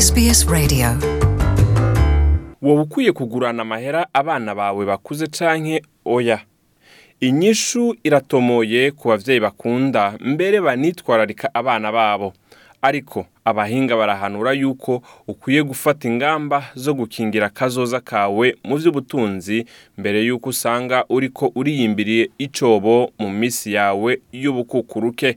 SBS Radio wowe ukwiye kugurana amahera abana bawe bakuze canke oya inyishu iratomoye ku babyeyi bakunda mbere banitwararika abana babo ariko abahinga barahanura yuko ukwiye gufata ingamba zo gukingira kazoza kawe mu by'ubutunzi mbere y'uko usanga uriko uriyimbiriye icobo mu misi yawe y'ubukukuruke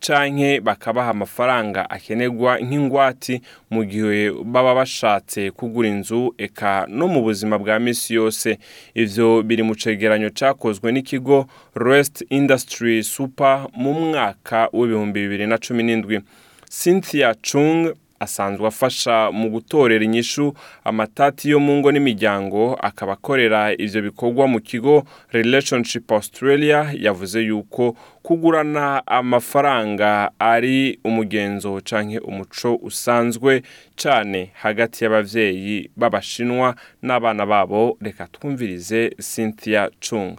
canke bakabaha amafaranga akenegwa nk'ingwati mu gihe baba bashatse kugura inzu eka no mu buzima bwa misi yose ivyo biri mu cegeranyo cakozwe n'ikigo Rest Industry Super mu mwaka w'ibihumbi bibiri na cumi n'indwi Cynthia Chung asanzwe afasha mu gutorera inyishu amatati yo mu ngo n'imiryango akaba akorera ibyo bikorwa mu kigo Relationship Australia yavuze yuko kugurana amafaranga ari umugenzo canke umuco usanzwe cane hagati y’ababyeyi b'abashinwa n'abana babo reka twumvirize Cynthia Chung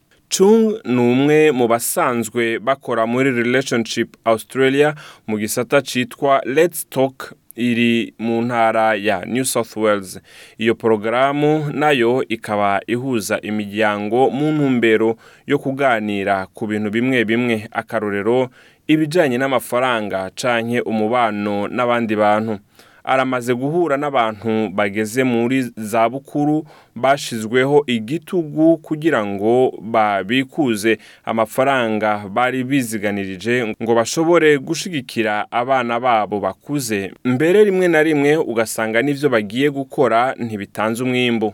Chung ni umwe mu basanzwe bakora muri Relationship Australia mu gisata cyitwa Let's Talk iri mu ntara ya new south wales iyo porogaramu nayo ikaba ihuza imiryango mu ntumbero yo kuganira ku bintu bimwe bimwe akarorero ibijyanye n'amafaranga canke umubano n'abandi bantu aramaze guhura n'abantu bageze muri za bukuru bashizweho igitugu kugira ngo babikuze amafaranga bari biziganirije ngo bashobore gushigikira abana babo bakuze mbere rimwe na rimwe ugasanga n'ibyo bagiye gukora ntibitanze umwimbu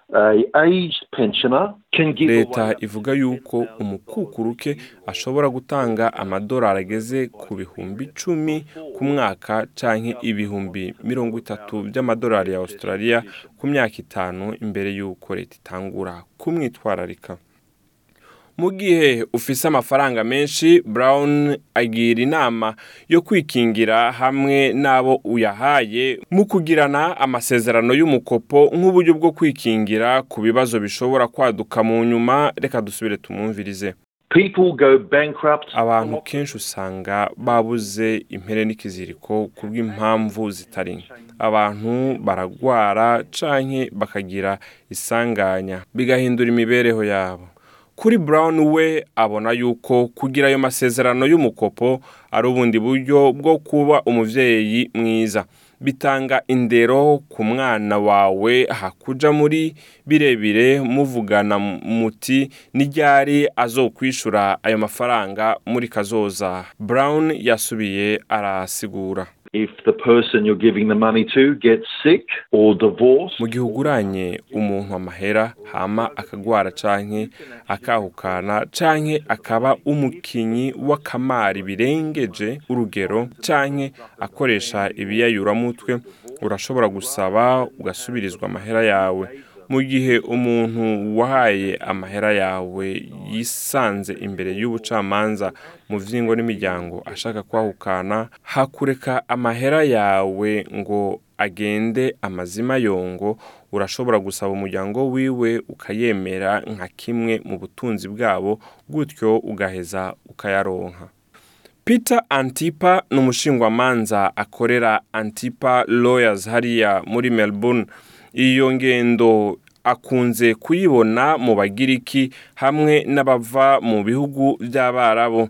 leta ivuga yuko umukukuruke ashobora gutanga amadolari ageze ku bihumbi icumi ku mwaka cyangwa ibihumbi mirongo itatu by'amadolari ya Australia ku myaka itanu imbere y'uko leta itangura kumwitwararika mu gihe ufise amafaranga menshi brown agira inama yo kwikingira hamwe n'abo uyahaye mu kugirana amasezerano y'umukopo nk'uburyo bwo kwikingira ku bibazo bishobora kwaduka mu nyuma reka dusubire tumwumvirize abantu kenshi usanga babuze impere n'ikiziriko ku bw'impamvu zitari nke abantu baragwara canke bakagira isanganya bigahindura imibereho yabo kuri Brown we abona yuko kugira ayo masezerano y'umukopo ari ubundi buryo bwo kuba umubyeyi mwiza bitanga indero ku mwana wawe hakuja muri birebire muvugana muti n'iryari azokwishura ayo mafaranga muri kazoza brown yasubiye arasigura the the giving money to mu gihe uguranye umuntu amahera hama akagwara canke akahukana canke akaba umukinnyi w'akamari birengeje urugero canke akoresha ibiyayuramutwe urashobora gusaba ugasubirizwa amahera yawe mu gihe umuntu wahaye amahera yawe yisanze imbere y'ubucamanza mu by'ingo n'imiryango ashaka kwahukana hakureka amahera yawe ngo agende amazima yongo urashobora gusaba umuryango wiwe ukayemera nka kimwe mu butunzi bwabo gutyo ugaheza ukayaronka Peter Antipa ni umushingwamanza akorera Antipa Lawyers hariya muri Melbourne iyo ngendo akunze kuyibona mu bagiriki hamwe n'abava mu bihugu by'abarabo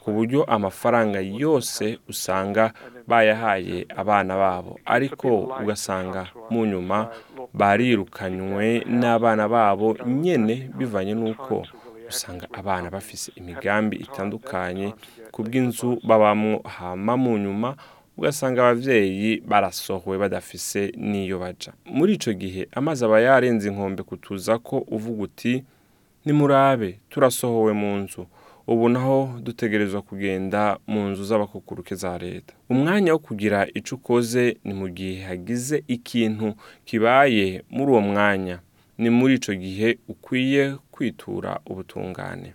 ku buryo amafaranga yose usanga bayahaye abana babo ariko ugasanga mu nyuma barirukanywe n'abana babo nyine bivanye n'uko usanga abana bafise imigambi itandukanye ku bw'inzu babamo hama mu nyuma ugasanga ababyeyi barasohowe badafise n'iyo baja. muri icyo gihe amazi aba yarenze inkombe kutuza ko uvuga uti nimurabe turasohowe mu nzu ubu naho dutegerezwa kugenda mu nzu z'abakukuruke za leta umwanya wo kugira icyo ukoze ni mu gihe hagize ikintu kibaye muri uwo mwanya ni muri icyo gihe ukwiye kwitura ubutungane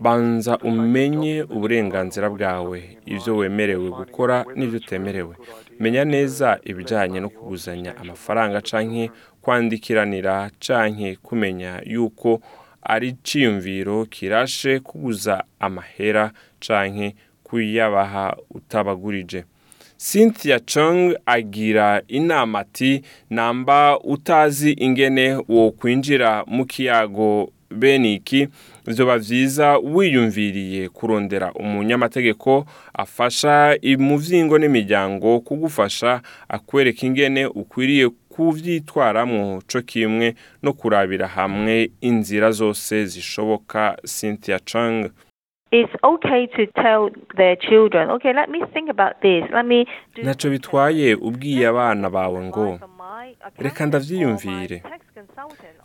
banza umenye uburenganzira bwawe ibyo wemerewe gukora n'ibyo utemerewe menya neza ibijyanye no kuguzanya amafaranga cyangwa kwandikiranira canke kumenya yuko ari icyiyumviro kirashe kuguza amahera canke kuyabaha utabagurije cynthia chong agira inama ati namba utazi ingene wo kwinjira mu kiyago beniki byoba byiza wiyumviriye kurondera umunyamategeko afasha imubyingo n'imiryango kugufasha akwereka ingene ukwiriye kubyitwaramo cyo kimwe no kurabira hamwe inzira zose zishoboka cynthia chang ntacyo bitwaye ubwiye abana bawe ngo reka ndabyiyumvire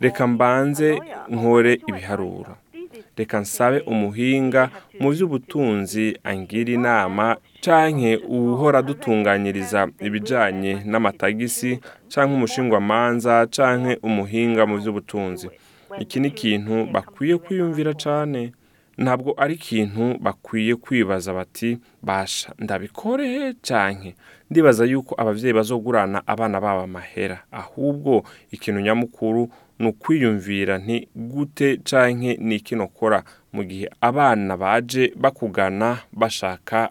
reka mbanze nkore ibiharuro reka nsabe umuhinga mu by'ubutunzi angira inama canke uwuhora dutunganyiriza ibijyanye n'amatagisi canke umushingwamanza canke umuhinga mu by'ubutunzi iki ni ikintu bakwiye kwiyumvira cyane ntabwo ari ikintu bakwiye kwibaza bati basha ndabikore cyane ndibaza yuko ababyeyi bazogurana abana babo amahera ahubwo ikintu nyamukuru ni ukwiyumvira nti gute cyane ni iki nokora mu gihe abana baje bakugana bashaka